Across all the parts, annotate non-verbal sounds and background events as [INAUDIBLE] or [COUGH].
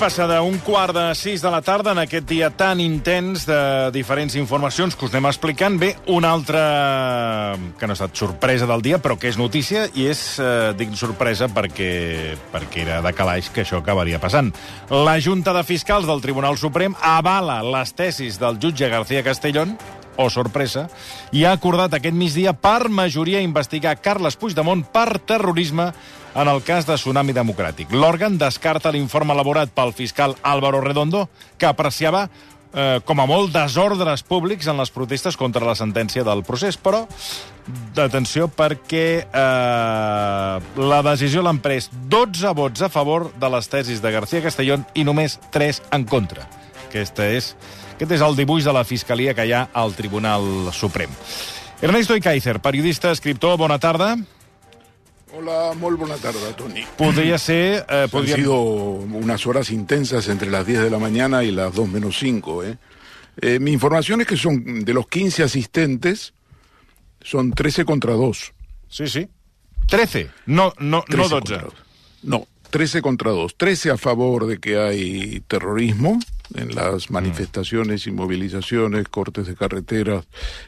passa d'un quart de sis de la tarda en aquest dia tan intens de diferents informacions que us anem explicant. Bé, una altra que no ha estat sorpresa del dia, però que és notícia, i és, eh, dic sorpresa, perquè, perquè era de calaix que això acabaria passant. La Junta de Fiscals del Tribunal Suprem avala les tesis del jutge García Castellón o sorpresa, i ha acordat aquest migdia per majoria investigar Carles Puigdemont per terrorisme en el cas de Tsunami Democràtic. L'òrgan descarta l'informe elaborat pel fiscal Álvaro Redondo, que apreciava eh, com a molt desordres públics en les protestes contra la sentència del procés, però d'atenció perquè eh, la decisió l'han pres 12 vots a favor de les tesis de García Castellón i només 3 en contra. Aquesta és, aquest és el dibuix de la fiscalia que hi ha al Tribunal Suprem. Ernesto Icaizer, periodista, escriptor, bona tarda. Hola, muy buena tarde, Tony. Podría ser... Eh, podría... Han sido unas horas intensas entre las 10 de la mañana y las 2 menos 5. ¿eh? Eh, mi información es que son de los 15 asistentes, son 13 contra 2. Sí, sí. 13, no, no, 13 no 12. No, 13 contra 2. 13 a favor de que hay terrorismo en las mm. manifestaciones y movilizaciones, cortes de carreteras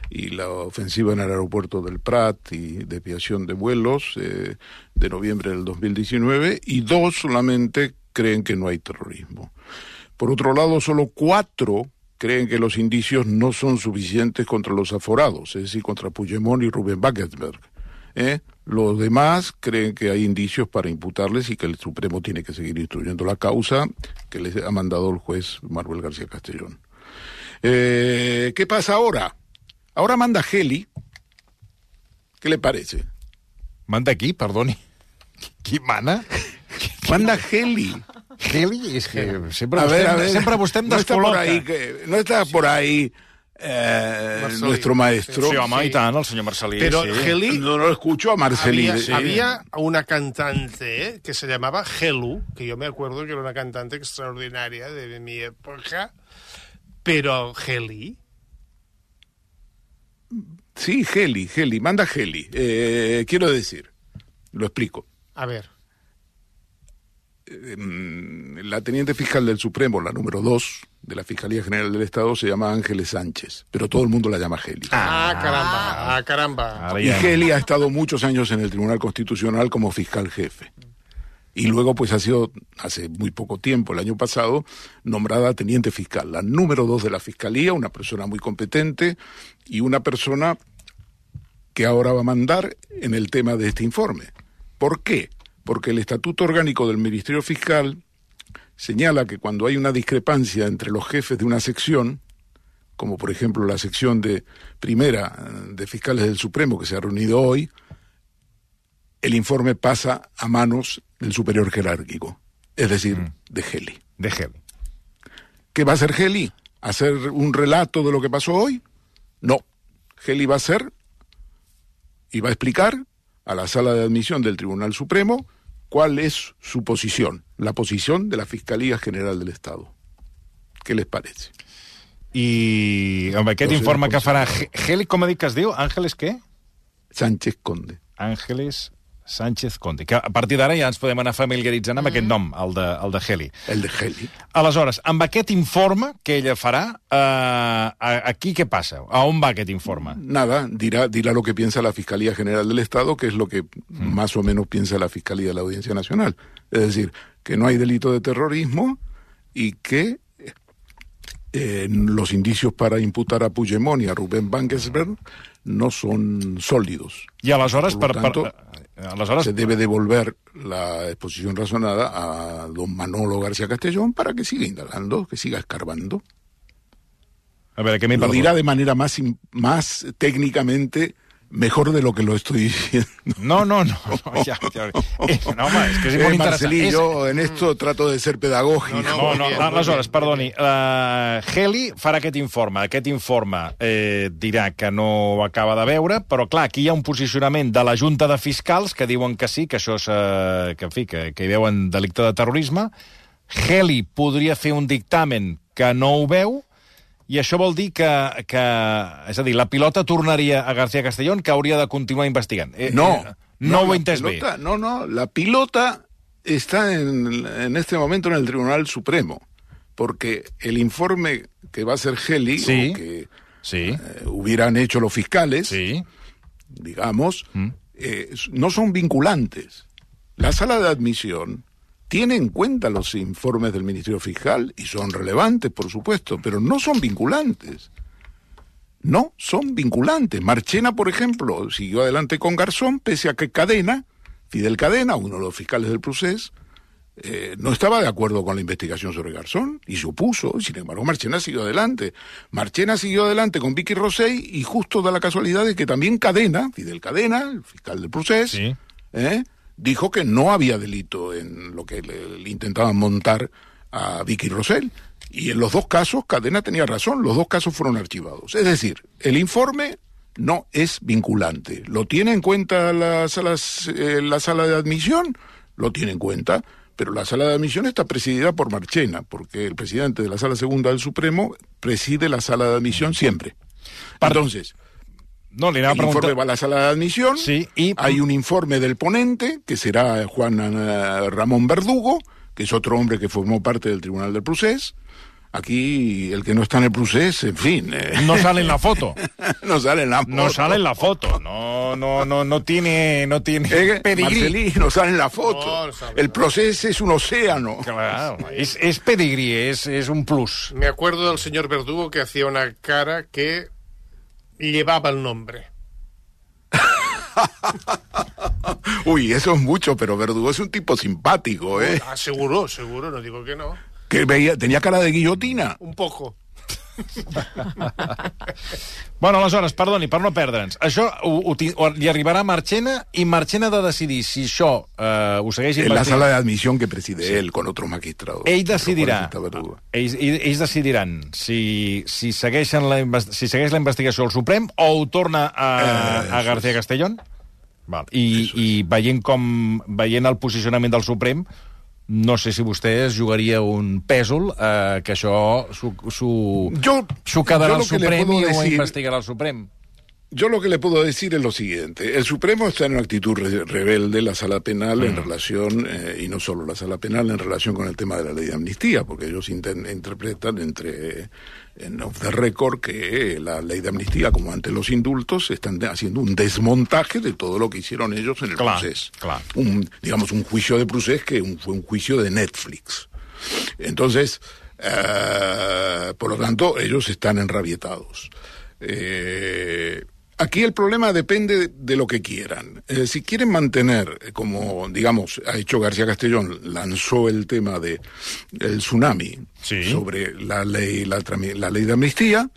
y la ofensiva en el aeropuerto del Prat y desviación de vuelos eh, de noviembre del 2019 y dos solamente creen que no hay terrorismo. Por otro lado, solo cuatro creen que los indicios no son suficientes contra los aforados, es decir, contra Puigdemont y Rubén Wagensberg. ¿Eh? Los demás creen que hay indicios para imputarles y que el Supremo tiene que seguir instruyendo la causa que les ha mandado el juez Manuel García Castellón. Eh, ¿Qué pasa ahora? Ahora manda Geli. ¿Qué le parece? ¿Manda aquí? Perdoni. ¿Quién mana? Manda Geli. Geli és que sempre, a ver, a ver, sempre vostè em descol·loca. No està por ahí, que, no està por ahí eh, nuestro maestro. Sí, home, sí. i tant, el senyor Marcelí. Pero sí. Heli... No, lo escucho a Marcelí. Había, sí. había una cantante que se llamaba Helu, que yo me acuerdo que era una cantante extraordinaria de mi época, pero Heli... Sí, Heli, Heli, manda Heli. Eh, quiero decir, lo explico. A ver. La teniente fiscal del Supremo, la número dos, de la Fiscalía General del Estado se llama Ángeles Sánchez, pero todo el mundo la llama Geli. Ah, caramba, ah, caramba. Y Geli ha estado muchos años en el Tribunal Constitucional como fiscal jefe. Y luego, pues ha sido, hace muy poco tiempo, el año pasado, nombrada teniente fiscal, la número dos de la Fiscalía, una persona muy competente y una persona que ahora va a mandar en el tema de este informe. ¿Por qué? Porque el Estatuto Orgánico del Ministerio Fiscal señala que cuando hay una discrepancia entre los jefes de una sección, como por ejemplo la sección de primera de fiscales del Supremo que se ha reunido hoy, el informe pasa a manos del superior jerárquico, es decir, mm. de Geli. De Geli. ¿Qué va a hacer Geli? ¿Hacer un relato de lo que pasó hoy? No. Geli va a hacer y va a explicar a la sala de admisión del Tribunal Supremo cuál es su posición, la posición de la Fiscalía General del Estado. Què les parece? I amb aquest no informe que farà Geli, com dit que es diu? Àngeles què? Sánchez Conde. Àngeles Sánchez Conde, que a partir d'ara ja ens podem anar familiaritzant amb mm. aquest nom, el de, el de Heli. El de Heli. Aleshores, amb aquest informe que ella farà, eh, aquí què passa? A on va aquest informe? Nada, dirá, dirá lo que piensa la Fiscalía General del Estado, que es lo que mm. más o menos piensa la Fiscalía de la Audiencia Nacional. Es decir, que no hay delito de terrorismo y que eh, los indicios para imputar a Puigdemont y a Rubén Bangesberg no son sólidos. I aleshores, Por per, tanto, per, aleshores... se debe devolver la exposición razonada a don Manolo García Castellón para que siga indagando, que siga escarbando. A ver, ¿qué me Lo dirá de manera más, más técnicamente mejor de lo que lo estoy diciendo. No, no, no, no, ja. [LAUGHS] Eh, no home, és que és eh, molt Marcelí, interessant. jo en esto trato de ser pedagógico. No, no, no aleshores, perdoni, uh, Heli farà aquest informe. Aquest informe eh, dirà que no acaba de veure, però clar, aquí hi ha un posicionament de la Junta de Fiscals que diuen que sí, que això és, uh, que, en fi, que, que hi veuen delicte de terrorisme. Heli podria fer un dictamen que no ho veu, i això vol dir que, que... És a dir, la pilota tornaria a García Castellón, que hauria de continuar investigant. Eh, no, eh, no, no ho he entès pilota, bé. No, no, la pilota está en, en este momento en el Tribunal Supremo, porque el informe que va a hacer Heli, Sí. o que Sí, eh, hubieran hecho los fiscales, sí. digamos, Mm. eh, no son vinculantes. La sala de admisión tiene en cuenta los informes del Ministerio Fiscal y son relevantes, por supuesto, pero no son vinculantes. No son vinculantes. Marchena, por ejemplo, siguió adelante con Garzón, pese a que Cadena, Fidel Cadena, uno de los fiscales del procés, eh, no estaba de acuerdo con la investigación sobre Garzón y se opuso. Sin embargo, Marchena siguió adelante. Marchena siguió adelante con Vicky Rosell y justo da la casualidad de que también Cadena, Fidel Cadena, el fiscal del procés, Sí. ¿eh? Dijo que no había delito en lo que le, le intentaban montar a Vicky Rosell. Y en los dos casos, Cadena tenía razón, los dos casos fueron archivados. Es decir, el informe no es vinculante. ¿Lo tiene en cuenta la sala, eh, la sala de admisión? Lo tiene en cuenta, pero la sala de admisión está presidida por Marchena, porque el presidente de la sala segunda del Supremo preside la sala de admisión siempre. Entonces, No, le iba a el informe va a la sala de admisión. Sí, y- Hay un informe del ponente, que será Juan eh, Ramón Verdugo, que es otro hombre que formó parte del Tribunal del Procés. Aquí, el que no está en el Procés, en fin, eh, No sale en la foto. [LAUGHS] no sale en la No foto. sale en la foto. No, no, no, no tiene, no tiene Eh, pedigrí. Marcelí, no sale en la foto. No, no el no. Procés es un océano. Claro, és, és pedigrí, és, és un plus. Me acuerdo del señor Verdugo que hacía una cara que llevaba el nombre. [LAUGHS] Uy, eso es mucho, pero Verdugo es un tipo simpático, ¿eh? Ah, seguro, seguro, no digo que no. Que veía, tenía cara de guillotina. Un poco. [LAUGHS] Bueno, aleshores, perdoni, per no perdre'ns. Això ho, ho, ho, li arribarà a Marchena i Marchena ha de decidir si això eh, ho segueix En la sala de admisión que preside él con otros magistrados. Ell decidirà, Verdugo. ells, ells decidiran si, si, segueixen la, si segueix la investigació al Suprem o ho torna a, Eh, a García Castellón. Val. I, I veient com veient el posicionament del Suprem, no sé si vostè es jugaria un pèsol eh, que això s'ho s'ho- Yo, s'ho quedarà yo al lo que le Suprem puedo i ho decir- investigarà el Suprem. Yo lo que le puedo decir es lo siguiente. El Supremo está en una actitud re- rebelde, la sala penal, en relación, eh, y no solo la sala penal, en relación con el tema de la ley de amnistía, porque ellos interpretan entre en off the record que la ley de amnistía, como ante los indultos, están haciendo un desmontaje de todo lo que hicieron ellos en el Clar, proceso. clar. Un, digamos, un juicio de proceso que un- fue un juicio de Netflix. Entonces, eh, por lo tanto, ellos están enrabietados. Eh, aquí el problema depende de lo que quieran. Eh, si quieren mantener, eh, como digamos ha hecho García Castellón, lanzó el tema de el tsunami Sí. sobre la ley, la ley de amnistía.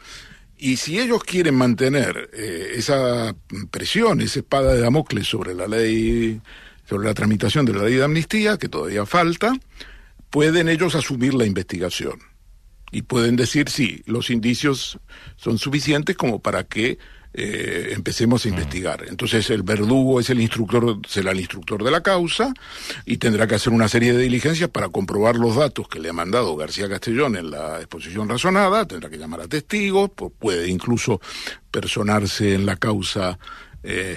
Y si ellos quieren mantener eh, esa presión, esa espada de Damocles sobre la ley, sobre la tramitación de la ley de amnistía, que todavía falta, pueden ellos asumir la investigación. Y pueden decir, sí, los indicios son suficientes como para que eh, empecemos a investigar. Entonces el verdugo es el instructor, será el instructor de la causa y tendrá que hacer una serie de diligencias para comprobar los datos que le ha mandado García Castellón en la exposición razonada, tendrá que llamar a testigos, pu- puede incluso personarse en la causa eh,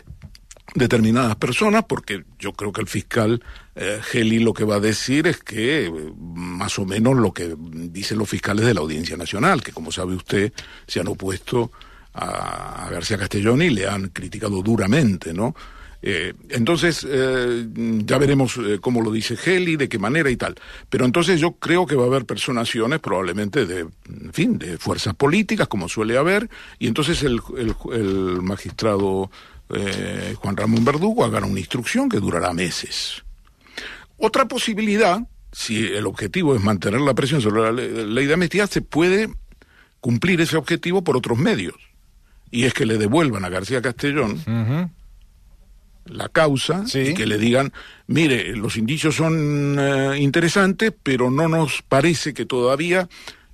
determinadas personas, porque yo creo que el fiscal eh, Geli lo que va a decir es que eh, más o menos lo que dicen los fiscales de la Audiencia Nacional, que como sabe usted se han opuesto a, García Castellón y le han criticado duramente, ¿no? Eh, entonces, eh, ya veremos eh, cómo lo dice Geli, de qué manera y tal. Pero entonces yo creo que va a haber personaciones probablemente de, en fin, de fuerzas políticas, como suele haber, y entonces el, el, magistrado Juan Ramón Verdugo haga una instrucción que durará meses. Otra posibilidad, si el objetivo es mantener la presión sobre la ley de amnistía, se puede cumplir ese objetivo por otros medios. Y es que le devuelvan a García Castellón Uh la causa Sí. y que le digan, mire, los indicios son eh, interesantes, pero no nos parece que todavía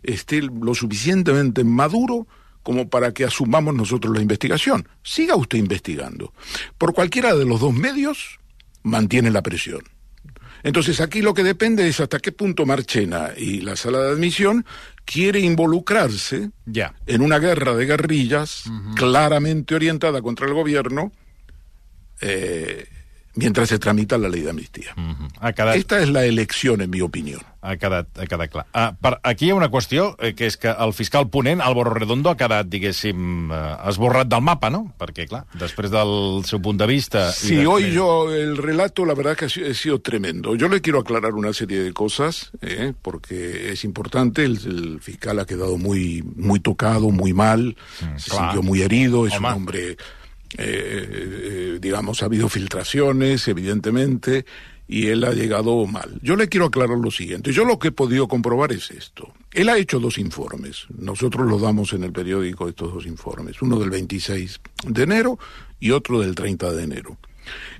esté lo suficientemente maduro como para que asumamos nosotros la investigación. Siga usted investigando. Por cualquiera de los dos medios mantiene la presión. Entonces aquí lo que depende es hasta qué punto Marchena y la sala de admisión quiere involucrarse en una guerra de guerrillas claramente orientada contra el gobierno, eh, mientras se tramita la ley de amnistía. Mm -hmm. ha quedat... Esta és la elecció, en mi opinió. Ha quedat, ha quedat clar. Ah, per, aquí hi ha una qüestió, eh, que és que el fiscal ponent, Álvaro Redondo, ha quedat, diguéssim, eh, esborrat del mapa, no? Perquè, clar, després del seu punt de vista... Sí, de... hoy yo, el relato, la verdad que ha sido, ha sido tremendo. Yo le quiero aclarar una serie de cosas, eh, porque es importante. El, el, fiscal ha quedado muy, muy tocado, muy mal, mm, se clar. sintió muy herido, es Home. un hombre... Eh, digamos, ha habido filtraciones, evidentemente, y él ha llegado mal. Yo le quiero aclarar lo siguiente. Yo lo que he podido comprobar es esto. Él ha hecho dos informes. Nosotros los damos en el periódico estos dos informes. Uno del 26 de enero y otro del 30 de enero.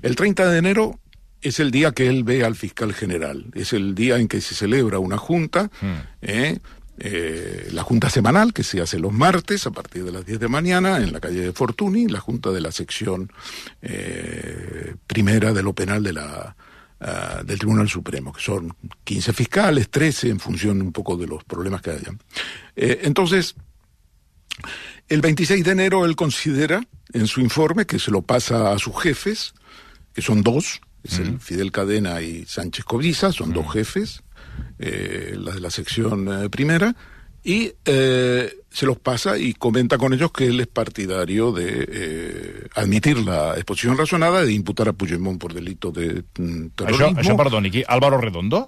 El 30 de enero es el día que él ve al fiscal general. Es el día en que se celebra una junta. Mm. ¿eh? Eh, la junta semanal que se hace los martes a partir de las 10 de mañana en la calle de Fortuny, la junta de la sección eh, primera de lo penal de la, uh, del Tribunal Supremo, que son 15 fiscales, 13 en función un poco de los problemas que hayan. Eh, entonces, el 26 de enero él considera en su informe que se lo pasa a sus jefes, que son dos, es el Fidel Cadena y Sánchez Cobiza, son dos jefes, eh, la de la sección eh, primera, y eh, se los pasa y comenta con ellos que él es partidario de eh, admitir la exposición razonada de imputar a Puigdemont por delito de mm, terrorismo. Això, això perdoni, qui? Álvaro Redondo?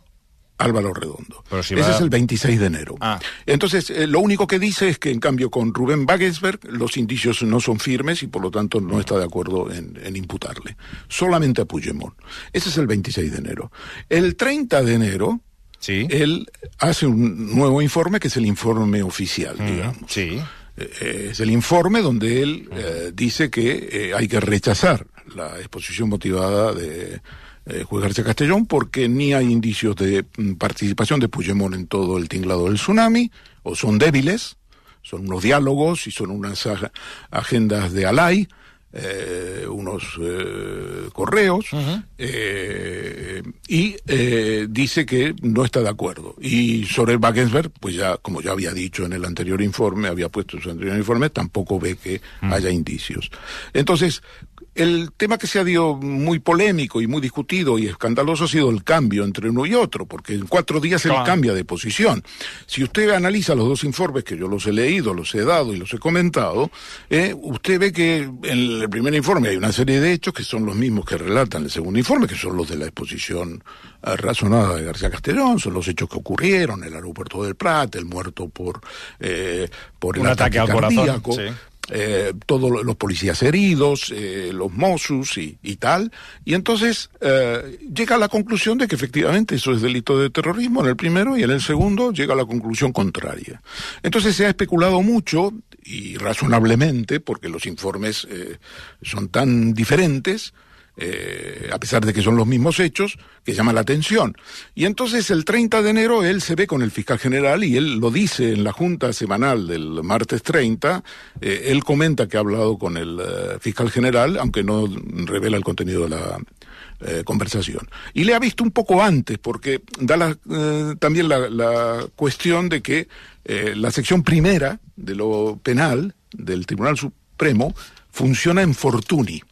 Álvaro Redondo. Si va... Ese es el 26 de enero. Ah. Entonces, eh, lo único que dice es que, en cambio, con Rubén Wagensberg los indicios no son firmes y, por lo tanto, no está de acuerdo en, en, imputarle. Solamente a Puigdemont. Ese es el 26 de enero. El 30 de enero, ¿Sí? él hace un nuevo informe que es el informe oficial, Mm, digamos. sí. Eh, es el informe donde él eh, dice que eh, hay que rechazar la exposición motivada de eh, juez García Castellón porque ni hay indicios de mm, participación de Puigdemont en todo el tinglado del tsunami, o son débiles, son unos diálogos y son unas ag- agendas de Alay, eh, unos eh, correos eh, y dice que no está de acuerdo. Y Sorel Wagensberg, pues ya, como ya había dicho en el anterior informe, había puesto en su anterior informe, tampoco ve que haya indicios. Entonces, el tema que se ha dio muy polémico y muy discutido y escandaloso ha sido el cambio entre uno y otro, porque en cuatro días él Claro. cambia de posición. Si usted analiza los dos informes que yo los he leído, los he dado y los he comentado, eh, usted ve que en el primer informe hay una serie de hechos que son los mismos que relatan el segundo informe, que son los de la exposición eh, razonada de García Castellón, son los hechos que ocurrieron el aeropuerto del Prat, el muerto por, eh, por el Un ataque al corazón, sí. Eh, todos lo- los policías heridos, eh, los Mossus y, y tal. Y entonces eh, llega a la conclusión de que efectivamente eso es delito de terrorismo en el primero y en el segundo llega a la conclusión contraria. Entonces se ha especulado mucho y razonablemente, porque los informes eh, son tan diferentes, eh, a pesar de que son los mismos hechos, que llama la atención. Y entonces el 30 de enero él se ve con el fiscal general y él lo dice en la junta semanal del martes 30, eh, él comenta que ha hablado con el eh, fiscal general, aunque no revela el contenido de la eh, conversación. Y le ha visto un poco antes, porque da la, también la, la cuestión de que la sección primera de lo penal del Tribunal Supremo funciona en Fortuny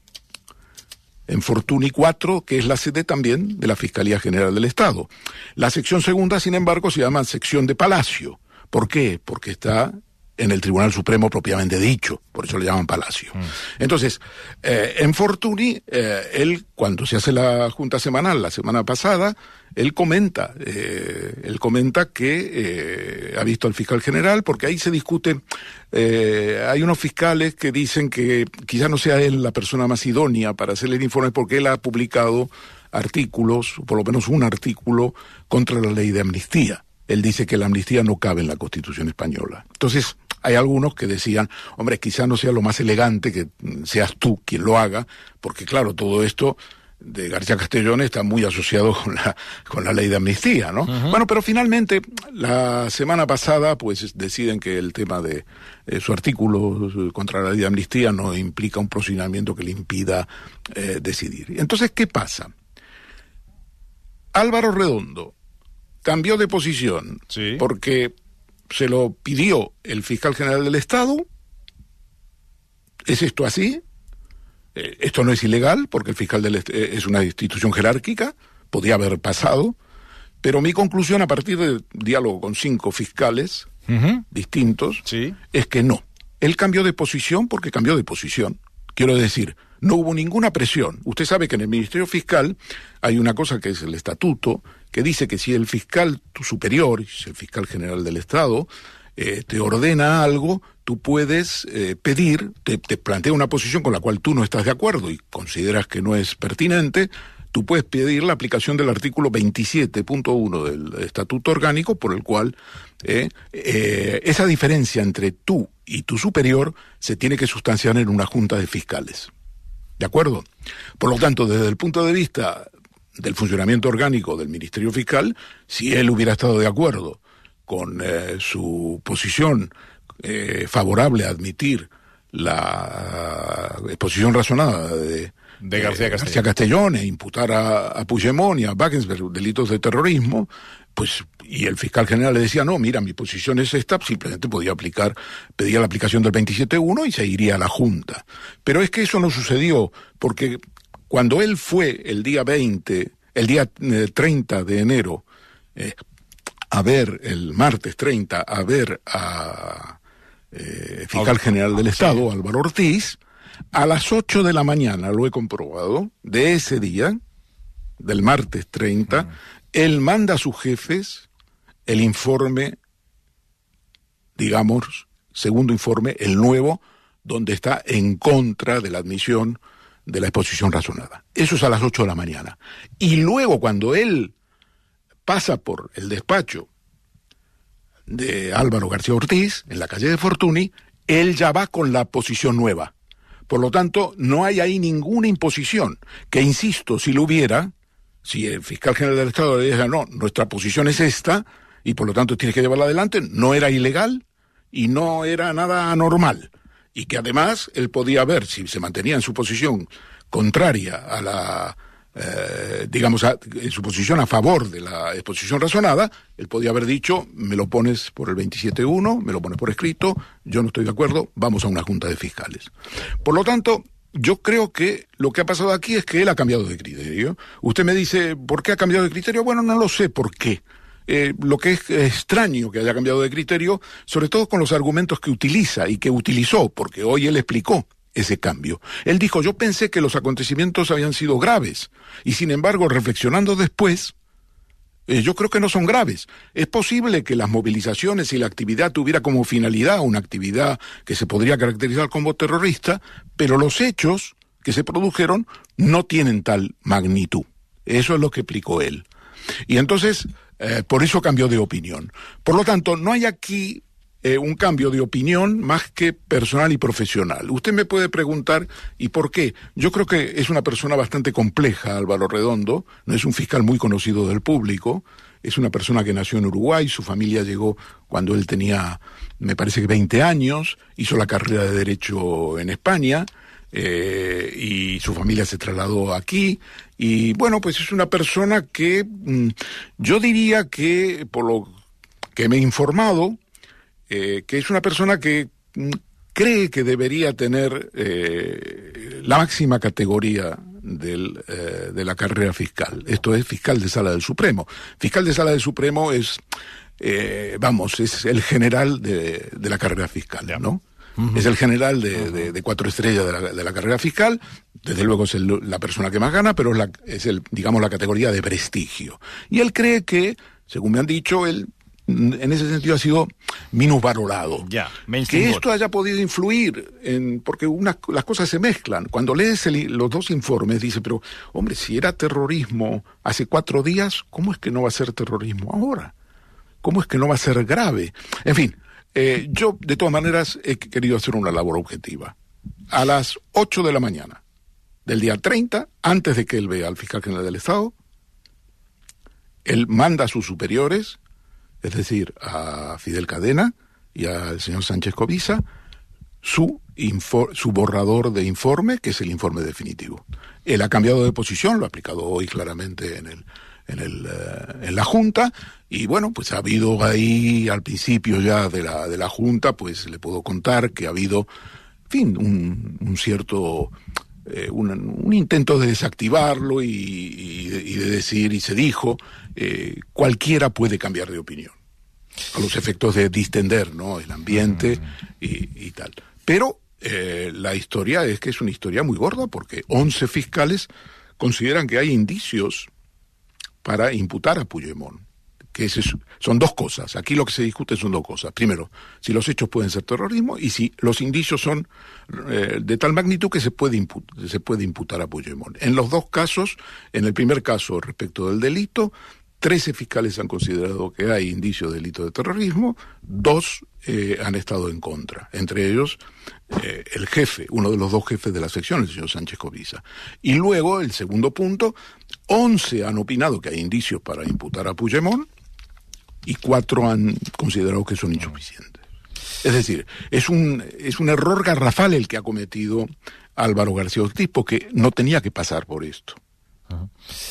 en Fortuny 4, que es la sede también de la Fiscalía General del Estado. La sección segunda, sin embargo, se llama sección de Palacio. ¿Por qué? Porque está en el Tribunal Supremo propiamente dicho, por eso le llaman Palacio. Entonces, eh, en Fortuny, eh, él, cuando se hace la junta semanal la semana pasada, él comenta, eh, él comenta que eh, ha visto al fiscal general, porque ahí se discute, eh, hay unos fiscales que dicen que quizá no sea él la persona más idónea para hacerle el informe, porque él ha publicado artículos, por lo menos un artículo, contra la ley de amnistía. Él dice que la amnistía no cabe en la Constitución española. Entonces, hay algunos que decían, hombre, quizá no sea lo más elegante que mm, seas tú quien lo haga, porque claro, todo esto de García Castellón está muy asociado con la, con la ley de amnistía, ¿no? Bueno, pero finalmente, la semana pasada, pues deciden que el tema de eh, su artículo contra la ley de amnistía no implica un procedimiento que le impida eh, decidir. Entonces, ¿qué pasa? Álvaro Redondo cambió de posición Sí. porque se lo pidió el fiscal general del Estado. ¿Es esto así? Eh, esto no es ilegal porque el fiscal del eh, es una institución jerárquica, podía haber pasado, pero mi conclusión a partir del diálogo con cinco fiscales distintos Sí. es que no. Él cambió de posición porque cambió de posición. Quiero decir, no hubo ninguna presión. Usted sabe que en el Ministerio Fiscal hay una cosa que es el estatuto, que dice que si el fiscal tu superior, si el fiscal general del Estado, eh, te ordena algo, tú puedes eh, pedir, te, te plantea una posición con la cual tú no estás de acuerdo y consideras que no es pertinente, tú puedes pedir la aplicación del artículo 27.1 del Estatuto Orgánico, por el cual eh, esa diferencia entre tú y tu superior se tiene que sustanciar en una junta de fiscales. ¿De acuerdo? Por lo tanto, desde el punto de vista del funcionamiento orgánico del Ministerio Fiscal, si él hubiera estado de acuerdo con eh, su posición eh, favorable a admitir la exposición razonada de, De García eh, Castellón. Castellón e imputar a, a Puigdemont y a Wagensberg delitos de terrorismo, pues y el fiscal general le decía, no, mira, mi posición es esta, simplemente podía aplicar, pedía la aplicación del 27.1 y se iría a la Junta. Pero es que eso no sucedió, porque cuando él fue el día 20, el día eh, 30 de enero, eh, a ver, el martes 30, a ver a eh, fiscal general del Estado, Álvaro Ortiz, a las 8 de la mañana, lo he comprobado, de ese día, del martes 30, él manda a sus jefes el informe, digamos, segundo informe, el nuevo, donde está en contra de la admisión de la exposición razonada. Eso es a las 8 de la mañana. Y luego, cuando él pasa por el despacho de Álvaro García Ortiz, en la calle de Fortuny, él ya va con la posición nueva. Por lo tanto, no hay ahí ninguna imposición, que insisto, si lo hubiera, si el fiscal general del Estado le dijera, no, nuestra posición es esta, y por lo tanto tienes que llevarla adelante, no era ilegal y no era nada anormal. Y que además él podía ver, si se mantenía en su posición contraria a la, eh, digamos, a- en su posición a favor de la exposición razonada, él podía haber dicho, me lo pones por el 27.1, me lo pones por escrito, yo no estoy de acuerdo, vamos a una junta de fiscales. Por lo tanto, yo creo que lo que ha pasado aquí es que él ha cambiado de criterio. Usted me dice, ¿por qué ha cambiado de criterio? Bueno, no lo sé por qué. Eh, lo que es extraño que haya cambiado de criterio, sobre todo con los argumentos que utiliza y que utilizó, porque hoy él explicó ese cambio. Él dijo, yo pensé que los acontecimientos habían sido graves, y sin embargo, reflexionando después, eh, yo creo que no son graves. Es posible que las movilizaciones y la actividad tuviera como finalidad una actividad que se podría caracterizar como terrorista, pero los hechos que se produjeron no tienen tal magnitud. Eso es lo que explicó él. Y entonces, eh, por eso cambió de opinión. Por lo tanto, no hay aquí eh, un cambio de opinión más que personal y profesional. Usted me puede preguntar, ¿y por qué? Yo creo que es una persona bastante compleja, Álvaro Redondo, no es un fiscal muy conocido del público, es una persona que nació en Uruguay, su familia llegó cuando él tenía, me parece que 20 años, hizo la carrera de Derecho en España, eh, y su familia se trasladó aquí y bueno pues es una persona que mm, yo diría que por lo que me he informado eh, que es una persona que mm, cree que debería tener eh, la máxima categoría del, eh, de la carrera fiscal. Esto es fiscal de sala del Supremo. Fiscal de sala del Supremo es, eh, vamos, es el general de, de la carrera fiscal, ¿no? Es el general de, de- de cuatro estrellas de la, de la carrera fiscal. Desde luego es el- la persona que más gana, pero es, la, es el, digamos, la categoría de prestigio. Y él cree que, según me han dicho, él en ese sentido ha sido minusvalorado. Ya, que esto haya podido influir en porque unas, las cosas se mezclan. Cuando lees el- los dos informes dice, pero hombre, si era terrorismo hace cuatro días, ¿cómo es que no va a ser terrorismo ahora? ¿Cómo es que no va a ser grave? En fin, eh, yo de todas maneras he querido hacer una labor objetiva. A las 8 de la mañana del día 30, antes de que él vea al fiscal general del Estado, él manda a sus superiores, es decir, a Fidel Cadena y al señor Sánchez Cobiza, su, su borrador de informe, que es el informe definitivo. Él ha cambiado de posición, lo ha aplicado hoy claramente en el en, el, eh, en la Junta y bueno, pues ha habido ahí al principio ya de la, de la Junta, pues le puedo contar que ha habido, en fin, un, un cierto eh, un, un, intento de desactivarlo y, y, y, de decir, y se dijo, eh, cualquiera puede cambiar de opinión, a los efectos de distender ¿no? el ambiente y, y tal. Pero eh, la historia es que es una historia muy gorda porque 11 fiscales consideran que hay indicios para imputar a Puigdemont. Que son dos cosas. Aquí lo que se discute son dos cosas. Primero, si los hechos pueden ser terrorismo y si los indicios son eh, de tal magnitud que se puede, se puede imputar a Puigdemont. En los dos casos, en el primer caso respecto del delito, 13 fiscales han considerado que hay indicios de delito de terrorismo, dos eh, han estado en contra, entre ellos eh, el jefe, uno de los dos jefes de la sección, el señor Sánchez Covisa. Y luego, el segundo punto, 11 han opinado que hay indicios para imputar a Puigdemont y cuatro han considerado que son insuficientes. Es decir, es un, es un error garrafal el que ha cometido Álvaro García Ortiz, porque no tenía que pasar por esto.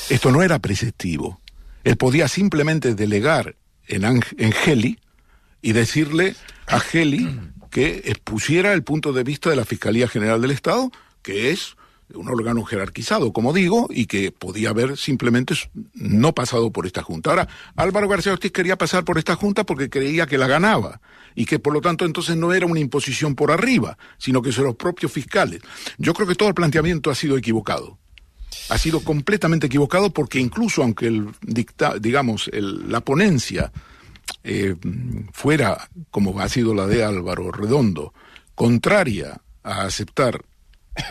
Esto no era preceptivo. Él podía simplemente delegar en, en Geli y decirle a Geli que expusiera el punto de vista de la Fiscalía General del Estado, que es un órgano jerarquizado, como digo, y que podía haber simplemente no pasado por esta Junta. Ahora, Álvaro García Ortiz quería pasar por esta Junta porque creía que la ganaba y que por lo tanto entonces no era una imposición por arriba, sino que son los propios fiscales. Yo creo que todo el planteamiento ha sido equivocado. Ha sido completamente equivocado porque incluso aunque el dicta, digamos, la ponencia eh, fuera, como ha sido la de Álvaro Redondo, contraria a aceptar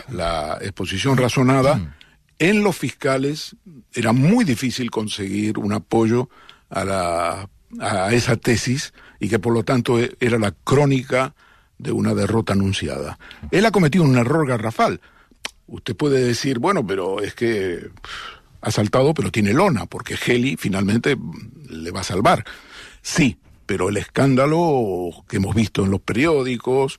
la exposición razonada, en los fiscales era muy difícil conseguir un apoyo a, la, a esa tesis y que por lo tanto era la crónica de una derrota anunciada. Él ha cometido un error garrafal. Usted puede decir, bueno, pero es que ha saltado, pero tiene lona, porque Heli finalmente le va a salvar. Sí, pero el escándalo que hemos visto en los periódicos,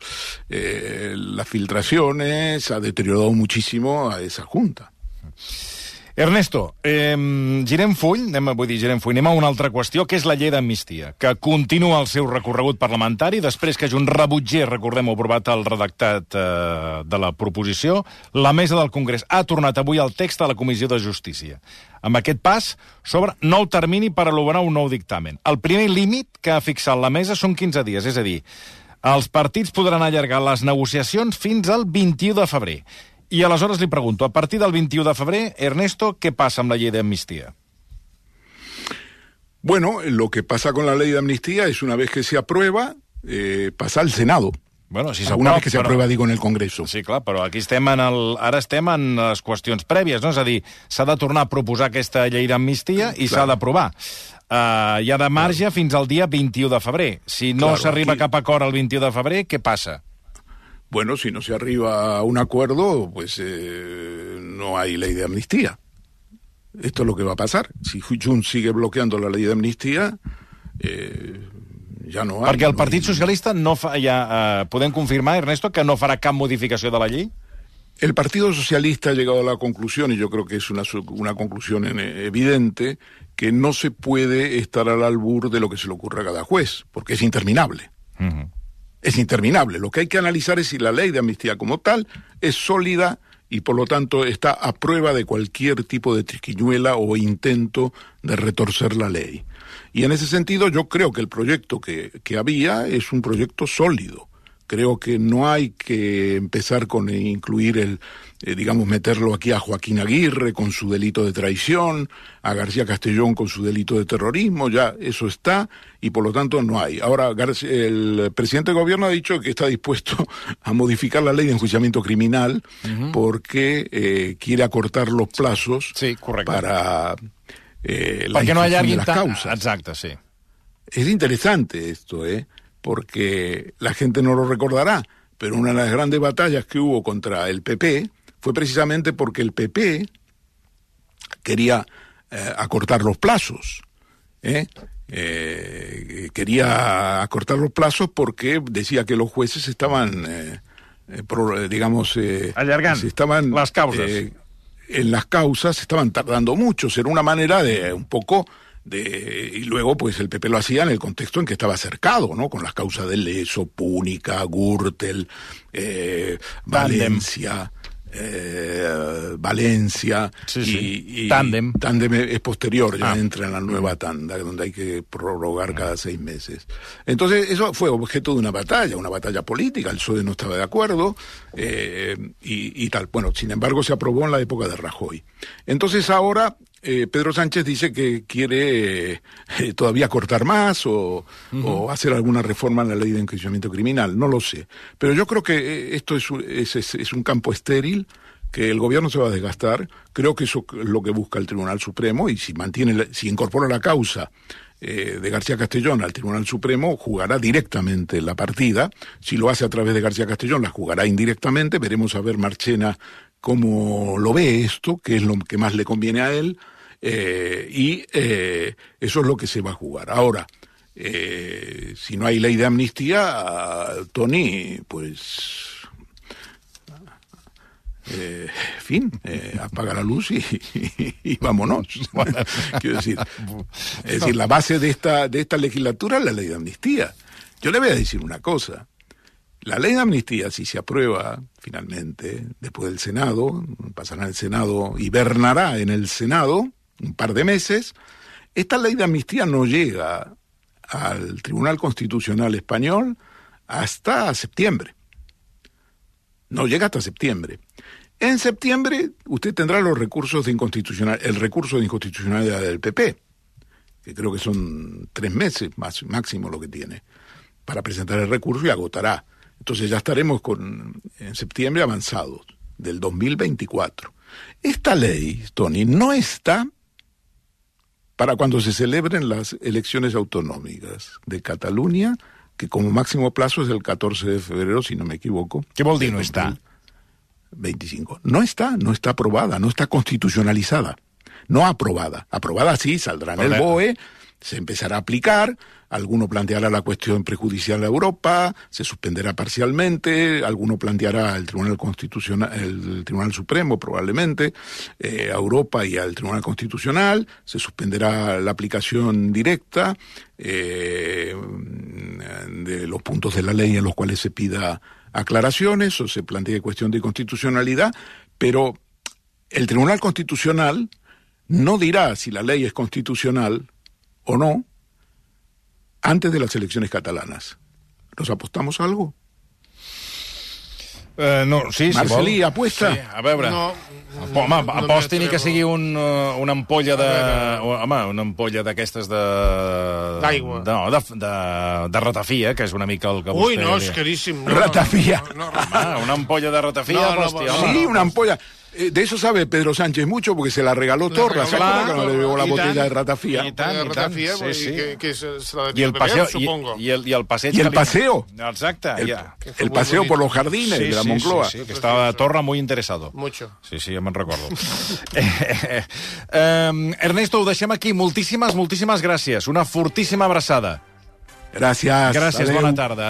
eh, las filtraciones, ha deteriorado muchísimo a esa junta. Ernesto, eh, girem full, anem, vull dir, girem full, anem a una altra qüestió, que és la llei d'amnistia, que continua el seu recorregut parlamentari després que un rebutger, recordem, aprovat el redactat eh, de la proposició, la mesa del Congrés ha tornat avui al text de la Comissió de Justícia. Amb aquest pas s'obre nou termini per elaborar un nou dictamen. El primer límit que ha fixat la mesa són 15 dies, és a dir, els partits podran allargar les negociacions fins al 21 de febrer. I aleshores li pregunto, a partir del 21 de febrer, Ernesto, ¿qué pasa amb la llei d'amnistia? Bueno, lo que pasa con la ley de amnistía es una vez que se aprueba, eh, pasa al Senado. Bueno, si una vez que se aprueba, digo, en el Congreso. Sí, clar, però aquí estem en el, ara estem en les qüestions prèvies, no? És a dir, s'ha de tornar a proposar aquesta llei d'amnistia i s'ha d'aprovar. Uh, hi ha de marge claro. fins al dia 21 de febrer. Si no claro, s'arriba aquí... cap acord el 21 de febrer, què passa? Bueno, si no se arriba a un acuerdo, pues eh, no hay ley de amnistía. Esto es lo que va a pasar. Si Junts sigue bloqueando la ley de amnistía, eh, ja no ha... Perquè el Partit Socialista no fa, ja, eh, podem confirmar, Ernesto, que no farà cap modificació de la llei? El Partido Socialista ha llegado a la conclusión, y yo creo que es una, una conclusión evidente, que no se puede estar al albur de lo que se le ocurra a cada juez, porque es interminable. Uh -huh. Es interminable. Lo que hay que analizar es si la ley de amnistía como tal es sólida y por lo tanto está a prueba de cualquier tipo de triquiñuela o intento de retorcer la ley. Y en ese sentido yo creo que el proyecto que, que había es un proyecto sólido. Creo que no hay que empezar con incluir el, eh, digamos, meterlo aquí a Joaquín Aguirre con su delito de traición, a García Castellón con su delito de terrorismo, ya eso está y por lo tanto no hay. Ahora, García, el presidente del gobierno ha dicho que está dispuesto a modificar la ley de enjuiciamiento criminal uh -huh. porque eh, quiere acortar los plazos sí, para eh, la Perquè no allarguin de las causas. Exacte, sí. Es interesante esto, ¿eh? Porque la gente no lo recordará, pero una de las grandes batallas que hubo contra el PP fue precisamente porque el PP quería eh, acortar los plazos. ¿eh? Eh, quería acortar los plazos porque decía que los jueces estaban, pro, digamos, Allargando estaban las causas. en las causas, estaban tardando mucho. Era una manera de un poco de, y luego pues el PP lo hacía en el contexto en que estaba cercado, ¿no? Con las causas de Leso, Púnica, Gürtel, eh, Valencia, eh, Valencia Sí, sí. y, y Tándem. Tándem es posterior, ya Ah. entra en la nueva tanda, donde hay que prorrogar cada seis meses. Entonces, eso fue objeto de una batalla, una batalla política, el PSOE no estaba de acuerdo, eh, y, y tal. Bueno, sin embargo, se aprobó en la época de Rajoy. Entonces, ahora eh, Pedro Sánchez dice que quiere eh, todavía cortar más o, o hacer alguna reforma en la ley de enjuiciamiento criminal, no lo sé. Pero yo creo que eh, esto es, un- es, es- es un campo estéril que el gobierno se va a desgastar. Creo que eso es lo que busca el Tribunal Supremo y si mantiene, si incorpora la causa eh, de García Castellón al Tribunal Supremo, jugará directamente la partida. Si lo hace a través de García Castellón, la jugará indirectamente. Veremos a ver Marchena cómo lo ve esto, qué es lo que más le conviene a él. Eh, y eh, eso es lo que se va a jugar. Ahora, eh, si no hay ley de amnistía, Tony, pues eh, fin, eh, apaga la luz y, y vámonos. [LAUGHS] Quiero decir, es decir, la base de esta, de esta legislatura es la ley de amnistía. Yo le voy a decir una cosa. La ley de amnistía, si se aprueba finalmente, después del Senado, pasará el Senado, hibernará en el Senado un par de meses, esta ley de amnistía no llega al Tribunal Constitucional Español hasta septiembre. No llega hasta septiembre. En septiembre usted tendrá los recursos de inconstitucional, el recurso de inconstitucionalidad del PP, que creo que son tres meses más, máximo lo que tiene, para presentar el recurso y agotará. Entonces ya estaremos con, en septiembre avanzados, del 2024. Esta ley, Tony, no está para cuando se celebren las elecciones autonómicas de Cataluña, que como máximo plazo es el 14 de febrero, si no me equivoco. Què vol dir no del està? 25. No está, no está aprobada, no está constitucionalizada. No aprobada. Aprobada sí, saldrá en el BOE, se empezará a aplicar, alguno planteará la cuestión prejudicial a Europa, se suspenderá parcialmente, alguno planteará el Tribunal Constitucional, el Tribunal Supremo probablemente, eh, a Europa y al Tribunal Constitucional, se suspenderá la aplicación directa eh, de los puntos de la ley en los cuales se pida aclaraciones o se plantee cuestión de constitucionalidad, pero el Tribunal Constitucional no dirá si la ley es constitucional o no antes de las elecciones catalanas. ¿Nos apostamos a algo? Eh, no, sí, si Marcelí, vol. apuesta. Sí, a veure... No, Apo- Home, no aposti ni que sigui un, uh, una ampolla de... Home, una ampolla d'aquestes de... D'aigua. No, de, de, de ratafia, que és una mica el que vostè... Uy, no, és caríssim. No, Ratafia. No, no, no, Home, una ampolla de ratafia, No, no, hòstia, no, home. sí, una ampolla. Eh, de eso sabe Pedro Sánchez mucho porque se la regaló Torra. regaló ¿Se acuerda Torra, cuando le llevó la y botella de Sí, sí. que, que se, se la I el beber, paseo, supongo. i, el, passeig... I el paseo. Exacte, El, el paseo bonito. por los jardines de la Moncloa. Sí, sí, que estava Torra muy interesado. Mucho. Sí, sí, ja me'n recordo. eh, [LAUGHS] eh, eh, Ernesto, ho deixem aquí. Moltíssimes, moltíssimes gràcies. Una fortíssima abraçada. Gracias. Gràcies, Adeu. bona tarda.